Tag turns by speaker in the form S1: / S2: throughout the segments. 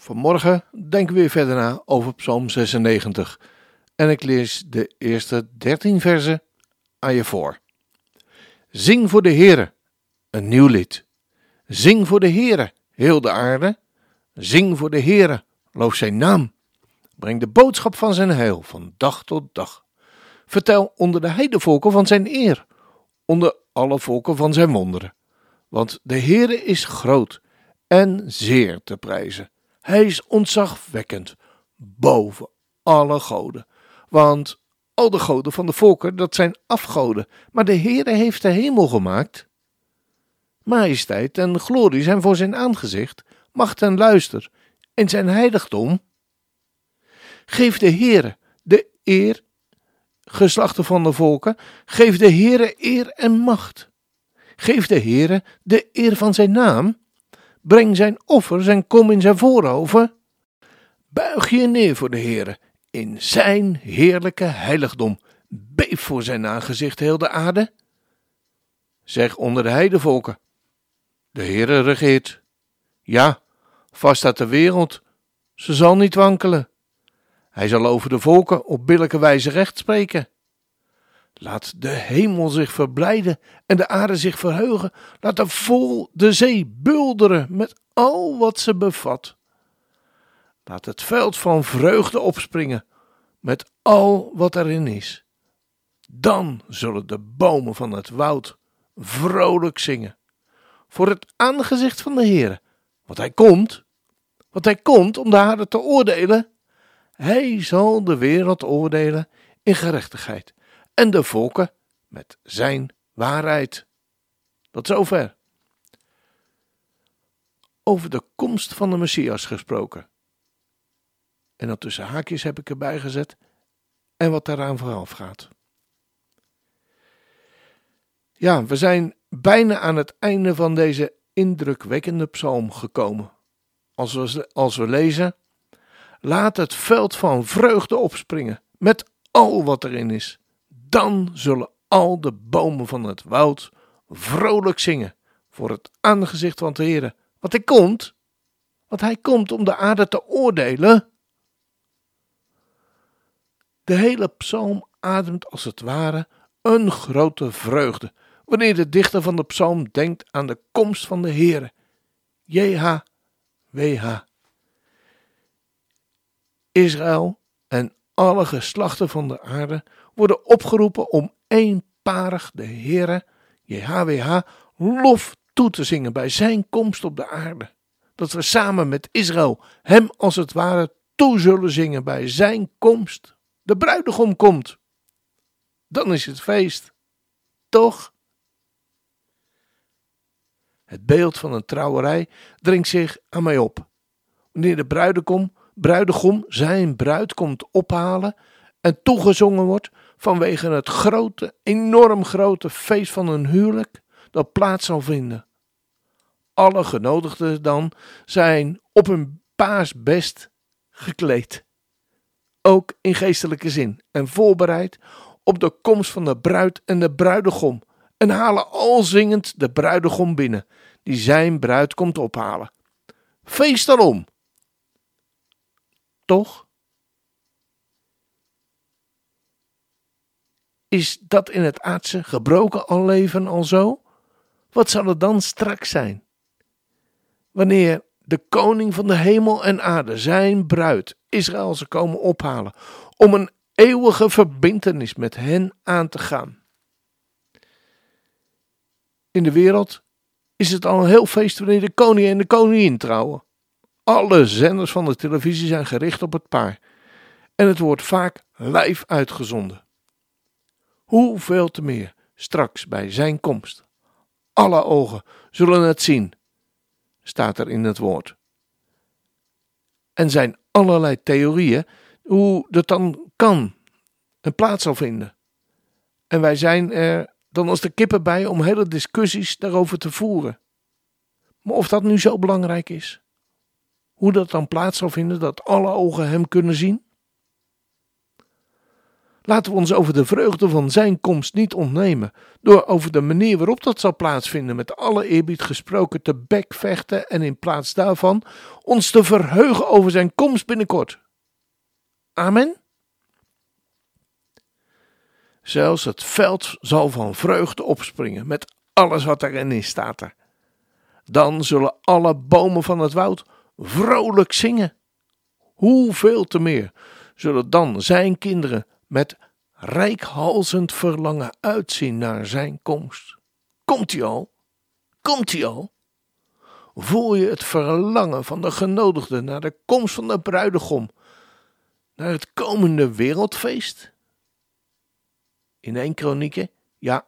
S1: Vanmorgen denken we weer verder na over Psalm 96. En ik lees de eerste 13 versen aan je voor. Zing voor de Heere, een nieuw lied. Zing voor de Heere, heel de aarde. Zing voor de Heere, loof zijn naam. Breng de boodschap van zijn heil van dag tot dag. Vertel onder de heidevolken van zijn eer, onder alle volken van zijn wonderen. Want de Heere is groot en zeer te prijzen. Hij is ontzagwekkend boven alle goden. Want al de goden van de volken, dat zijn afgoden. Maar de Heere heeft de hemel gemaakt. Majesteit en glorie zijn voor zijn aangezicht, macht en luister, in zijn heiligdom. Geef de Heere de eer, geslachten van de volken, geef de Heere eer en macht. Geef de Heere de eer van zijn naam. Breng zijn offers en kom in zijn voorhoven. Buig je neer voor de Heere in zijn heerlijke heiligdom. Beef voor zijn aangezicht heel de aarde. Zeg onder de heidevolken. De Heere regeert. Ja, vast staat de wereld. Ze zal niet wankelen. Hij zal over de volken op billijke wijze recht spreken. Laat de hemel zich verblijden en de aarde zich verheugen. Laat de vol de zee bulderen met al wat ze bevat. Laat het veld van vreugde opspringen met al wat erin is. Dan zullen de bomen van het woud vrolijk zingen voor het aangezicht van de Heer. Want hij komt, want hij komt om de aarde te oordelen. Hij zal de wereld oordelen in gerechtigheid en de volken met zijn waarheid. Tot zover. Over de komst van de Messias gesproken. En dan tussen haakjes heb ik erbij gezet en wat daaraan vooraf gaat. Ja, we zijn bijna aan het einde van deze indrukwekkende psalm gekomen. Als we, als we lezen: Laat het veld van vreugde opspringen met al wat erin is dan zullen al de bomen van het woud vrolijk zingen voor het aangezicht van de Heer. Want hij komt, want hij komt om de aarde te oordelen. De hele psalm ademt als het ware een grote vreugde wanneer de dichter van de psalm denkt aan de komst van de Heer. JHWH. Israël en alle geslachten van de aarde worden opgeroepen om eenparig de Heere, JHWH, lof toe te zingen bij zijn komst op de aarde. Dat we samen met Israël hem als het ware toe zullen zingen bij zijn komst. De bruidegom komt. Dan is het feest. Toch? Het beeld van een trouwerij dringt zich aan mij op. Wanneer de bruidegom, bruidegom zijn bruid komt ophalen en toegezongen wordt vanwege het grote, enorm grote feest van een huwelijk dat plaats zal vinden. Alle genodigden dan zijn op hun paasbest gekleed, ook in geestelijke zin, en voorbereid op de komst van de bruid en de bruidegom, en halen al zingend de bruidegom binnen, die zijn bruid komt ophalen. Feest daarom! Toch? Is dat in het aardse gebroken al leven al zo? Wat zal het dan straks zijn? Wanneer de koning van de hemel en aarde, zijn bruid, Israël zal komen ophalen, om een eeuwige verbintenis met hen aan te gaan. In de wereld is het al een heel feest wanneer de koning en de koningin trouwen. Alle zenders van de televisie zijn gericht op het paar. En het wordt vaak live uitgezonden. Hoeveel te meer straks bij zijn komst. Alle ogen zullen het zien, staat er in het woord. En zijn allerlei theorieën hoe dat dan kan en plaats zal vinden. En wij zijn er dan als de kippen bij om hele discussies daarover te voeren. Maar of dat nu zo belangrijk is, hoe dat dan plaats zal vinden dat alle ogen hem kunnen zien? Laten we ons over de vreugde van zijn komst niet ontnemen, door over de manier waarop dat zal plaatsvinden met alle eerbied gesproken te bekvechten en in plaats daarvan ons te verheugen over zijn komst binnenkort. Amen. Zelfs het veld zal van vreugde opspringen met alles wat erin is, staat. Dan zullen alle bomen van het woud vrolijk zingen. Hoeveel te meer zullen dan zijn kinderen met rijkhalzend verlangen uitzien naar zijn komst. Komt hij al? Komt hij al? Voel je het verlangen van de genodigden naar de komst van de bruidegom, naar het komende wereldfeest? In één kronieken, ja,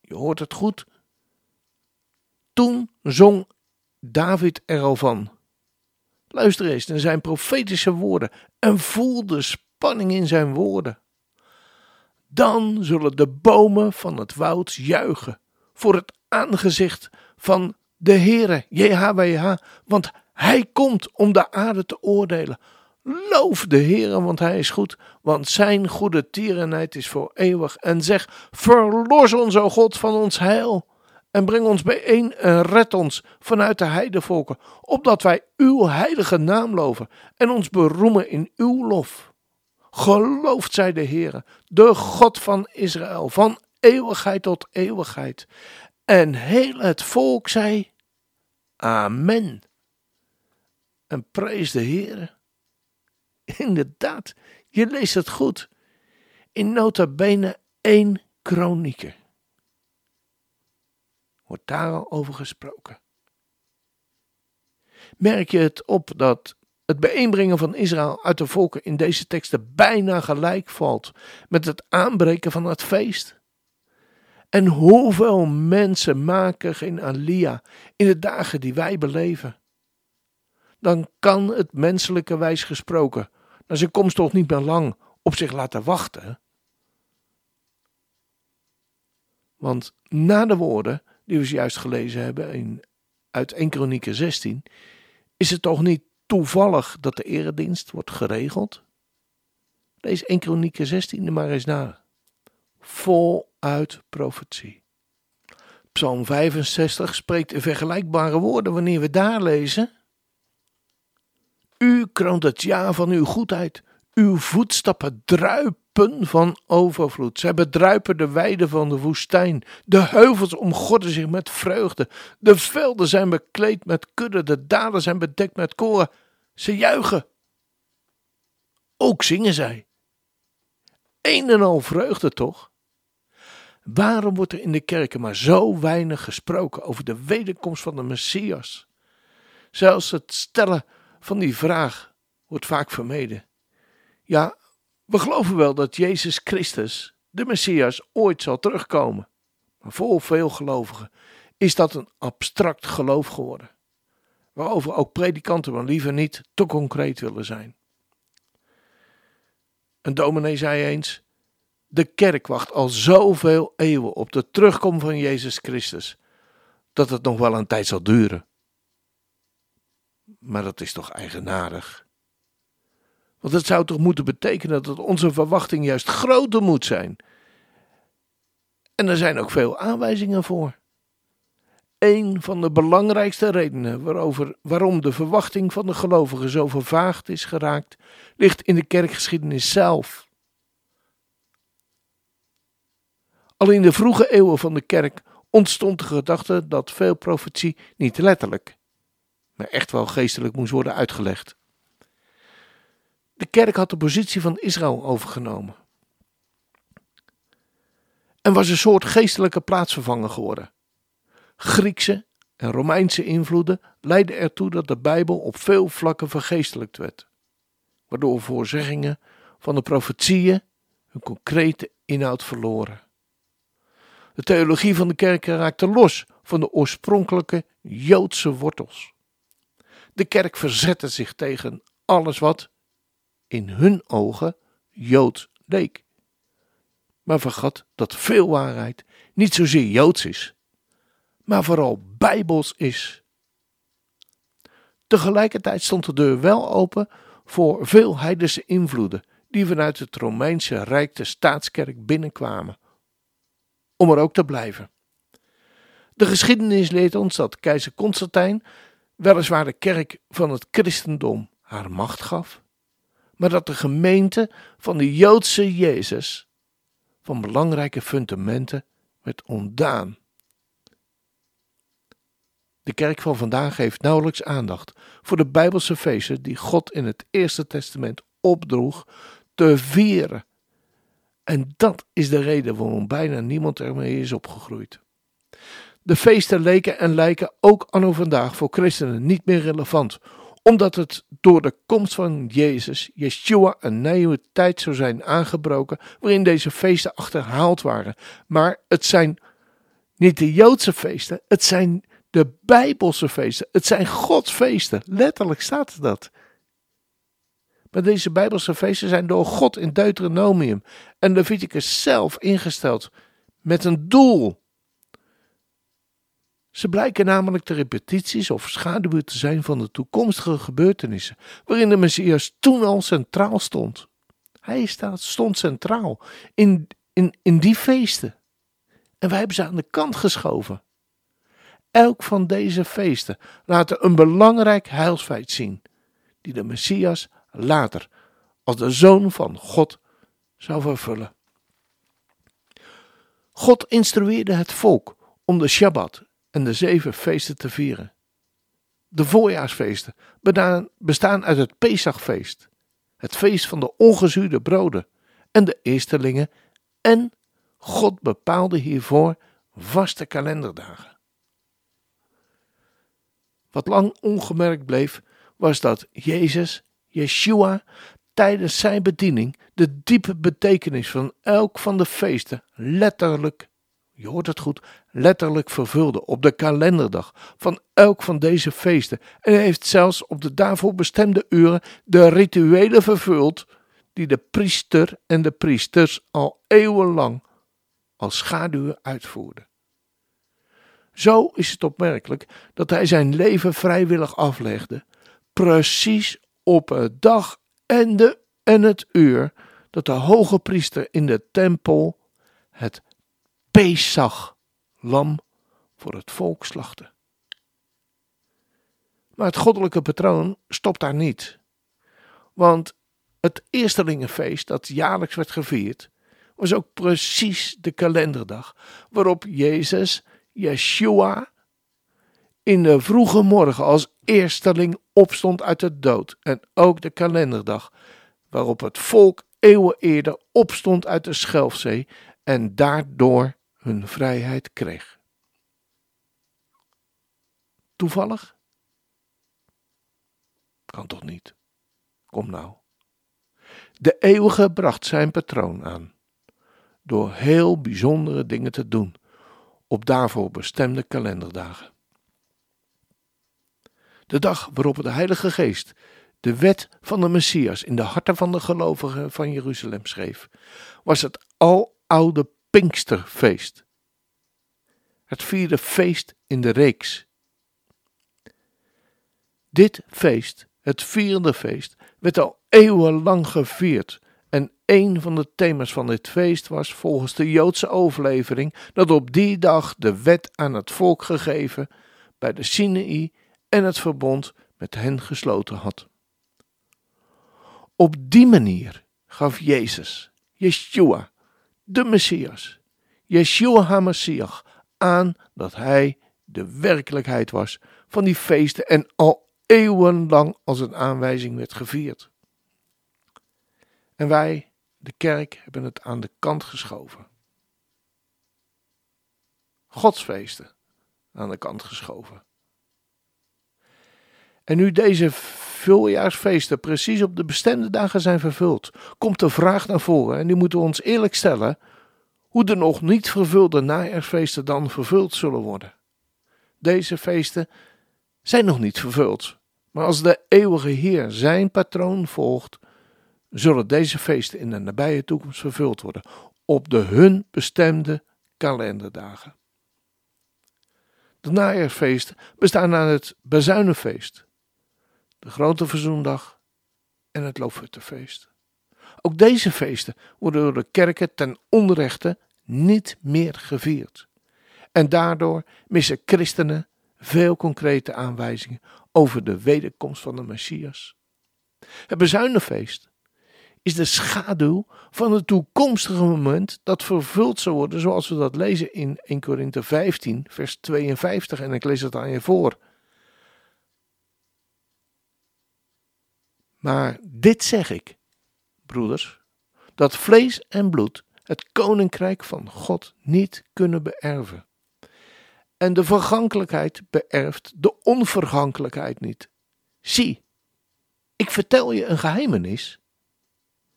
S1: je hoort het goed. Toen zong David er al van. Luister eens naar zijn profetische woorden en voel de spanning in zijn woorden. Dan zullen de bomen van het woud juichen voor het aangezicht van de Heere, JHWH, want hij komt om de aarde te oordelen. Loof de Heere, want hij is goed, want zijn goede tierenheid is voor eeuwig. En zeg, verlos ons, o God, van ons heil. En breng ons bijeen en red ons vanuit de heidevolken, opdat wij uw heilige naam loven en ons beroemen in uw lof. Geloofd zij de Heere, de God van Israël, van eeuwigheid tot eeuwigheid. En heel het volk zei, Amen. En prijs de Heere. Inderdaad, je leest het goed. In nota bene één kronieken. Wordt daar al over gesproken. Merk je het op dat het bijeenbrengen van Israël uit de volken in deze teksten bijna gelijk valt met het aanbreken van het feest. En hoeveel mensen maken geen alia in de dagen die wij beleven? Dan kan het menselijke wijs gesproken, naar zijn komst toch niet meer lang op zich laten wachten. Want na de woorden die we juist gelezen hebben in, uit 1 Kronieken 16, is het toch niet toevallig dat de eredienst wordt geregeld? Lees 1 Kronieken 16 maar eens na. Voluit profetie. Psalm 65 spreekt vergelijkbare woorden wanneer we daar lezen. U kroont het jaar van uw goedheid. Uw voetstappen druipen van overvloed. Zij bedruipen de weiden van de woestijn. De heuvels omgorden zich met vreugde. De velden zijn bekleed met kudden. De dalen zijn bedekt met koren. Ze juichen. Ook zingen zij. Een en al vreugde toch? Waarom wordt er in de kerken maar zo weinig gesproken over de wederkomst van de Messias? Zelfs het stellen van die vraag wordt vaak vermeden. Ja, we geloven wel dat Jezus Christus, de Messias, ooit zal terugkomen. Maar voor veel gelovigen is dat een abstract geloof geworden waarover ook predikanten maar liever niet te concreet willen zijn. Een dominee zei eens: De kerk wacht al zoveel eeuwen op de terugkomst van Jezus Christus, dat het nog wel een tijd zal duren. Maar dat is toch eigenaardig? Want het zou toch moeten betekenen dat onze verwachting juist groter moet zijn. En er zijn ook veel aanwijzingen voor een van de belangrijkste redenen waarom de verwachting van de gelovigen zo vervaagd is geraakt, ligt in de kerkgeschiedenis zelf. Al in de vroege eeuwen van de kerk ontstond de gedachte dat veel profetie niet letterlijk, maar echt wel geestelijk moest worden uitgelegd. De kerk had de positie van Israël overgenomen en was een soort geestelijke plaatsvervanger geworden. Griekse en Romeinse invloeden leidden ertoe dat de Bijbel op veel vlakken vergeestelijkt werd, waardoor voorzeggingen van de profetieën hun concrete inhoud verloren. De theologie van de kerk raakte los van de oorspronkelijke Joodse wortels. De kerk verzette zich tegen alles wat in hun ogen Joods leek. Maar vergat dat veel waarheid niet zozeer Joods is, maar vooral Bijbels is. Tegelijkertijd stond de deur wel open voor veel heidense invloeden die vanuit het Romeinse Rijk de staatskerk binnenkwamen, om er ook te blijven. De geschiedenis leert ons dat keizer Constantijn weliswaar de kerk van het christendom haar macht gaf, maar dat de gemeente van de Joodse Jezus van belangrijke fundamenten werd ontdaan. De kerk van vandaag heeft nauwelijks aandacht voor de Bijbelse feesten die God in het Eerste Testament opdroeg te vieren. En dat is de reden waarom bijna niemand ermee is opgegroeid. De feesten leken en lijken ook anno vandaag voor christenen niet meer relevant, omdat het door de komst van Jezus, Yeshua, een nieuwe tijd zou zijn aangebroken waarin deze feesten achterhaald waren. Maar het zijn niet de Joodse feesten, het zijn de Bijbelse feesten, het zijn Gods feesten. Letterlijk staat dat. Maar deze Bijbelse feesten zijn door God in Deuteronomium en Leviticus zelf ingesteld met een doel. Ze blijken namelijk de repetities of schaduwen te zijn van de toekomstige gebeurtenissen, waarin de Messias toen al centraal stond. Hij staat, stond centraal in, in, in die feesten. En wij hebben ze aan de kant geschoven. Elk van deze feesten laten een belangrijk heilsfeit zien, die de Messias later als de Zoon van God zou vervullen. God instrueerde het volk om de Shabbat en de zeven feesten te vieren. De voorjaarsfeesten bestaan uit het Pesachfeest, het feest van de ongezuurde broden en de eerstelingen en God bepaalde hiervoor vaste kalenderdagen. Wat lang ongemerkt bleef, was dat Jezus, Yeshua, tijdens zijn bediening de diepe betekenis van elk van de feesten letterlijk je hoort het goed, letterlijk vervulde op de kalenderdag van elk van deze feesten en heeft zelfs op de daarvoor bestemde uren de rituelen vervuld die de priester en de priesters al eeuwenlang als schaduwen uitvoerden. Zo is het opmerkelijk dat hij zijn leven vrijwillig aflegde, precies op het dag en, de, en het uur dat de hoge priester in de tempel het Pesach, lam voor het volk slachten. Maar het goddelijke patroon stopt daar niet. Want het Eerstelingenfeest dat jaarlijks werd gevierd, was ook precies de kalenderdag waarop Jezus, Yeshua, in de vroege morgen als eersteling opstond uit de dood. En ook de kalenderdag waarop het volk eeuwen eerder opstond uit de Schelfzee en daardoor hun vrijheid kreeg. Toevallig? Kan toch niet? Kom nou. De eeuwige bracht zijn patroon aan, door heel bijzondere dingen te doen op daarvoor bestemde kalenderdagen. De dag waarop de Heilige Geest de wet van de Messias in de harten van de gelovigen van Jeruzalem schreef, was het aloude Pinksterfeest. Het vierde feest in de reeks. Dit feest, het vierde feest, werd al eeuwenlang gevierd. En een van de thema's van dit feest was volgens de Joodse overlevering dat op die dag de wet aan het volk gegeven bij de Sinaï en het verbond met hen gesloten had. Op die manier gaf Jezus, Yeshua, de Messias, Yeshua HaMashiach, aan dat hij de werkelijkheid was van die feesten en al eeuwenlang als een aanwijzing werd gevierd. En wij, de kerk, hebben het aan de kant geschoven. Godsfeesten aan de kant geschoven. En nu deze vuljaarsfeesten precies op de bestemde dagen zijn vervuld, komt de vraag naar voren, en die moeten we ons eerlijk stellen: hoe de nog niet vervulde najaarsfeesten dan vervuld zullen worden. Deze feesten zijn nog niet vervuld, Maar als de eeuwige Heer zijn patroon volgt, zullen deze feesten in de nabije toekomst vervuld worden op de hun bestemde kalenderdagen. De najaarsfeesten bestaan aan het Bezuinenfeest, de Grote Verzoendag en het Loofhuttenfeest. Ook deze feesten worden door de kerken ten onrechte niet meer gevierd. En daardoor missen christenen veel concrete aanwijzingen over de wederkomst van de Messias. Het bezuinenfeest is de schaduw van het toekomstige moment dat vervuld zal worden, zoals we dat lezen in 1 Korinthe 15, vers 52. En ik lees het aan je voor. Maar dit zeg ik, broeders, dat vlees en bloed het koninkrijk van God niet kunnen beërven. En de vergankelijkheid beërft de onvergankelijkheid niet. Zie, ik vertel je een geheimenis.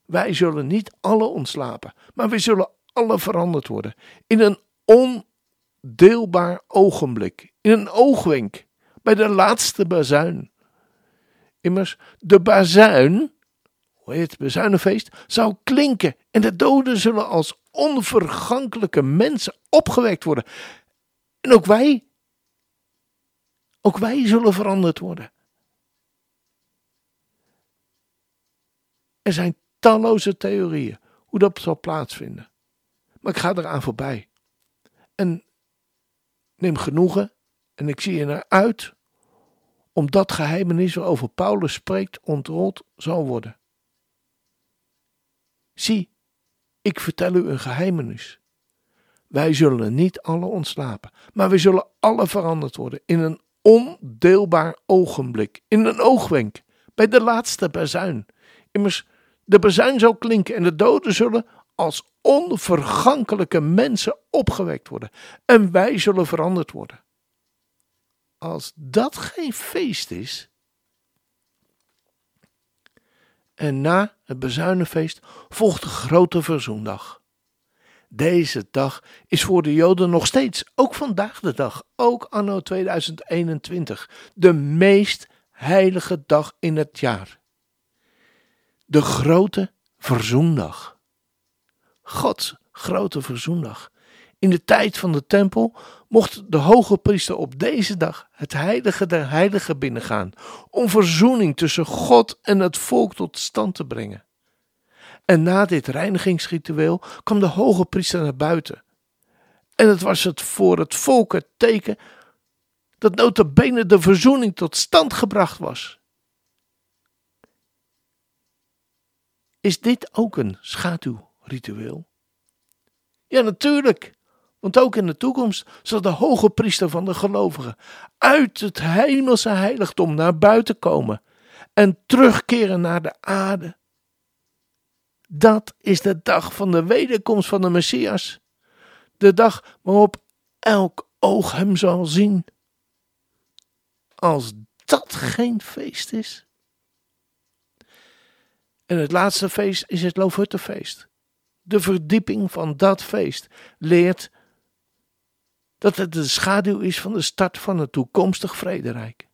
S1: Wij zullen niet alle ontslapen, maar wij zullen alle veranderd worden. In een ondeelbaar ogenblik, in een oogwenk, bij de laatste bazuin. Immers, de bazuin, hoe heet het bazuinenfeest, zou klinken en de doden zullen als onvergankelijke mensen opgewekt worden. En ook wij, ook wij zullen veranderd worden. Er zijn talloze theorieën hoe dat zal plaatsvinden. Maar ik ga eraan voorbij. En neem genoegen en ik zie je naar uit om dat geheimenis waarover Paulus spreekt ontrold zal worden. Zie, ik vertel u een geheimenis. Wij zullen niet alle ontslapen, maar wij zullen alle veranderd worden in een ondeelbaar ogenblik, in een oogwenk, bij de laatste bazuin. Immers, de bazuin zal klinken en de doden zullen als onvergankelijke mensen opgewekt worden. En wij zullen veranderd worden. Als dat geen feest is. En na het bezuinenfeest volgt de grote verzoendag. Deze dag is voor de Joden nog steeds, ook vandaag de dag, ook anno 2021, de meest heilige dag in het jaar de grote verzoendag. Gods grote verzoendag. In de tijd van de tempel mocht de hoge priester op deze dag het heilige der heiligen binnengaan, om verzoening tussen God en het volk tot stand te brengen. En na dit reinigingsritueel kwam de hoge priester naar buiten. En het was het voor het volk het teken dat notabene de verzoening tot stand gebracht was. Is dit ook een schaduwritueel? Ja, natuurlijk. Want ook in de toekomst zal de hoge priester van de gelovigen uit het hemelse heiligdom naar buiten komen en terugkeren naar de aarde. Dat is de dag van de wederkomst van de Messias. De dag waarop elk oog hem zal zien. Als dat geen feest is. En het laatste feest is het Loofhuttenfeest. De verdieping van dat feest leert dat het de schaduw is van de start van het toekomstig vrederijk.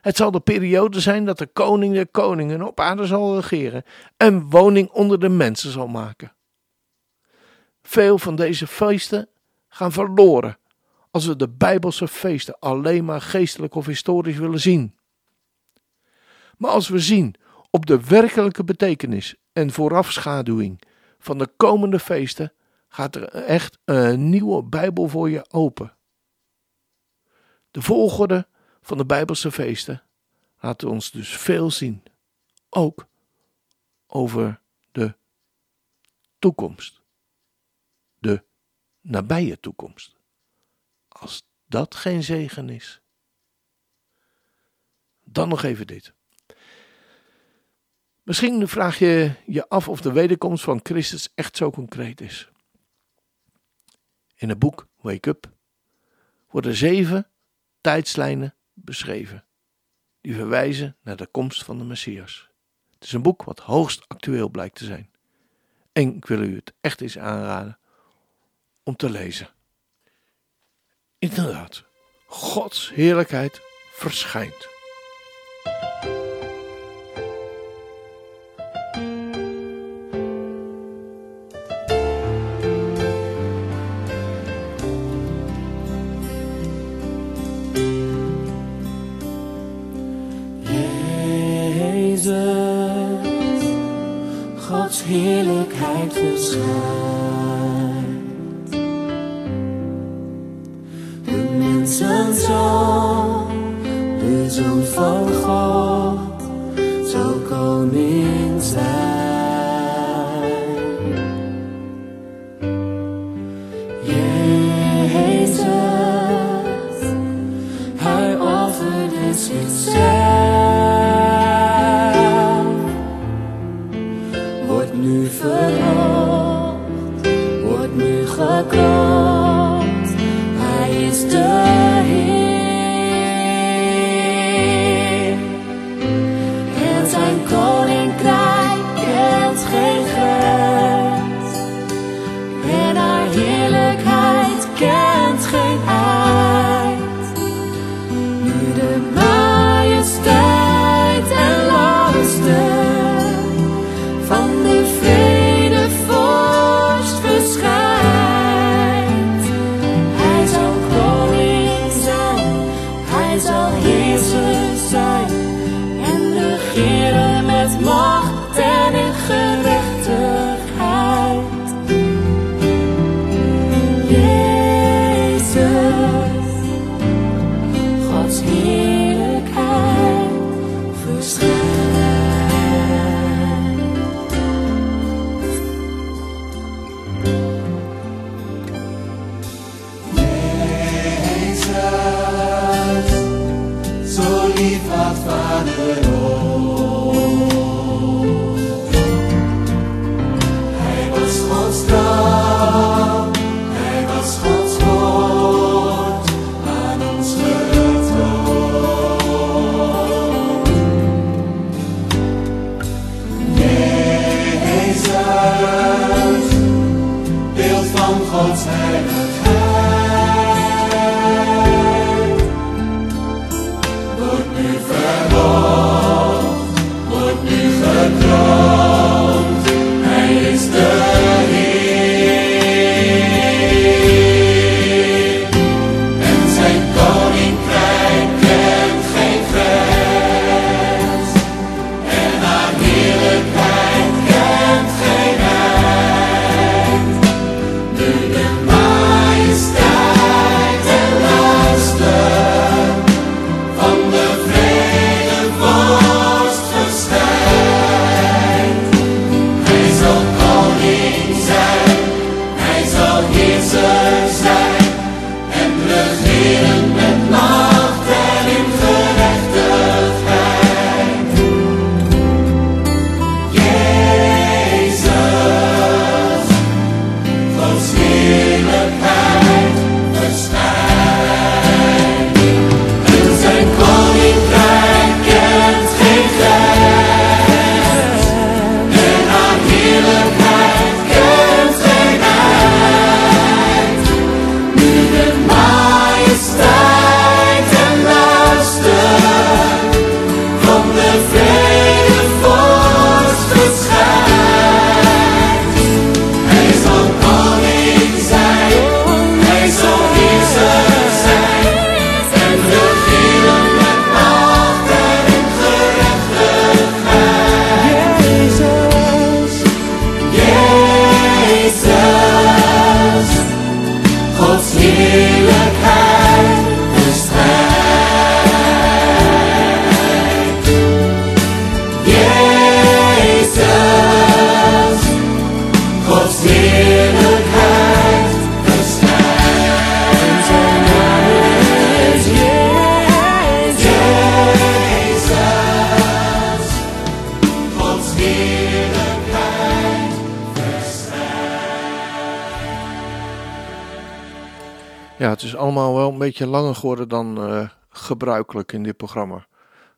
S1: Het zal de periode zijn dat de koning de koningen op aarde zal regeren en woning onder de mensen zal maken. Veel van deze feesten gaan verloren als we de Bijbelse feesten alleen maar geestelijk of historisch willen zien. Maar als we zien op de werkelijke betekenis en voorafschaduwing van de komende feesten gaat er echt een nieuwe Bijbel voor je open. De volgorde van de Bijbelse feesten laat ons dus veel zien, ook over de toekomst, de nabije toekomst. Als dat geen zegen is, dan nog even dit. Misschien vraag je je af of de wederkomst van Christus echt zo concreet is. In het boek Wake Up worden zeven tijdslijnen beschreven, die verwijzen naar de komst van de Messias. Het is een boek wat hoogst actueel blijkt te zijn. En ik wil u het echt eens aanraden om te lezen. Inderdaad, Gods heerlijkheid verschijnt.
S2: is
S3: sad? Jesus.
S4: I het is allemaal wel een beetje langer geworden dan eh, gebruikelijk in dit programma.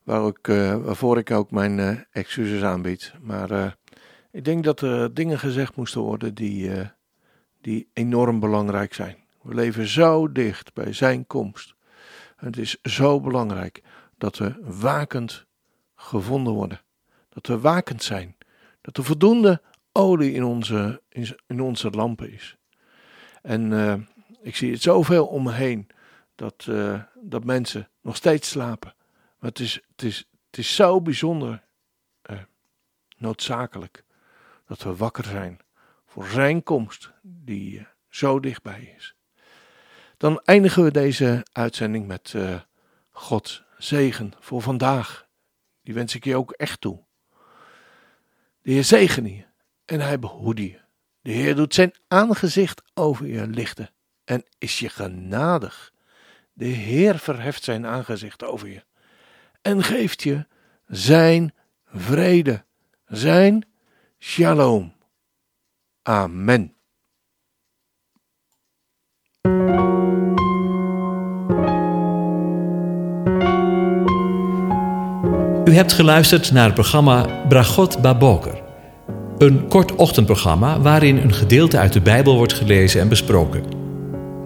S4: Waar ik, eh, waarvoor ik ook mijn eh, excuses aanbied. Maar ik denk dat er dingen gezegd moesten worden die, die enorm belangrijk zijn. We leven zo dicht bij zijn komst. Het is zo belangrijk dat we wakend gevonden worden. Dat we wakend zijn. Dat er voldoende olie in onze, in, in onze lampen is. En ik zie het zoveel om me heen dat, eh, dat mensen nog steeds slapen. Maar het is, het is, het is zo bijzonder eh, noodzakelijk
S1: dat we wakker zijn voor zijn komst die eh, zo dichtbij is. Dan eindigen we deze uitzending met God zegen voor vandaag. Die wens ik je ook echt toe. De Heer zegen je en hij behoede je. De Heer doet zijn aangezicht over je lichten en is je genadig. De Heer verheft zijn aangezicht over je en geeft je zijn vrede, zijn shalom. Amen.
S5: U hebt geluisterd naar het programma Bragot Baboker. Een kort ochtendprogramma waarin een gedeelte uit de Bijbel wordt gelezen en besproken.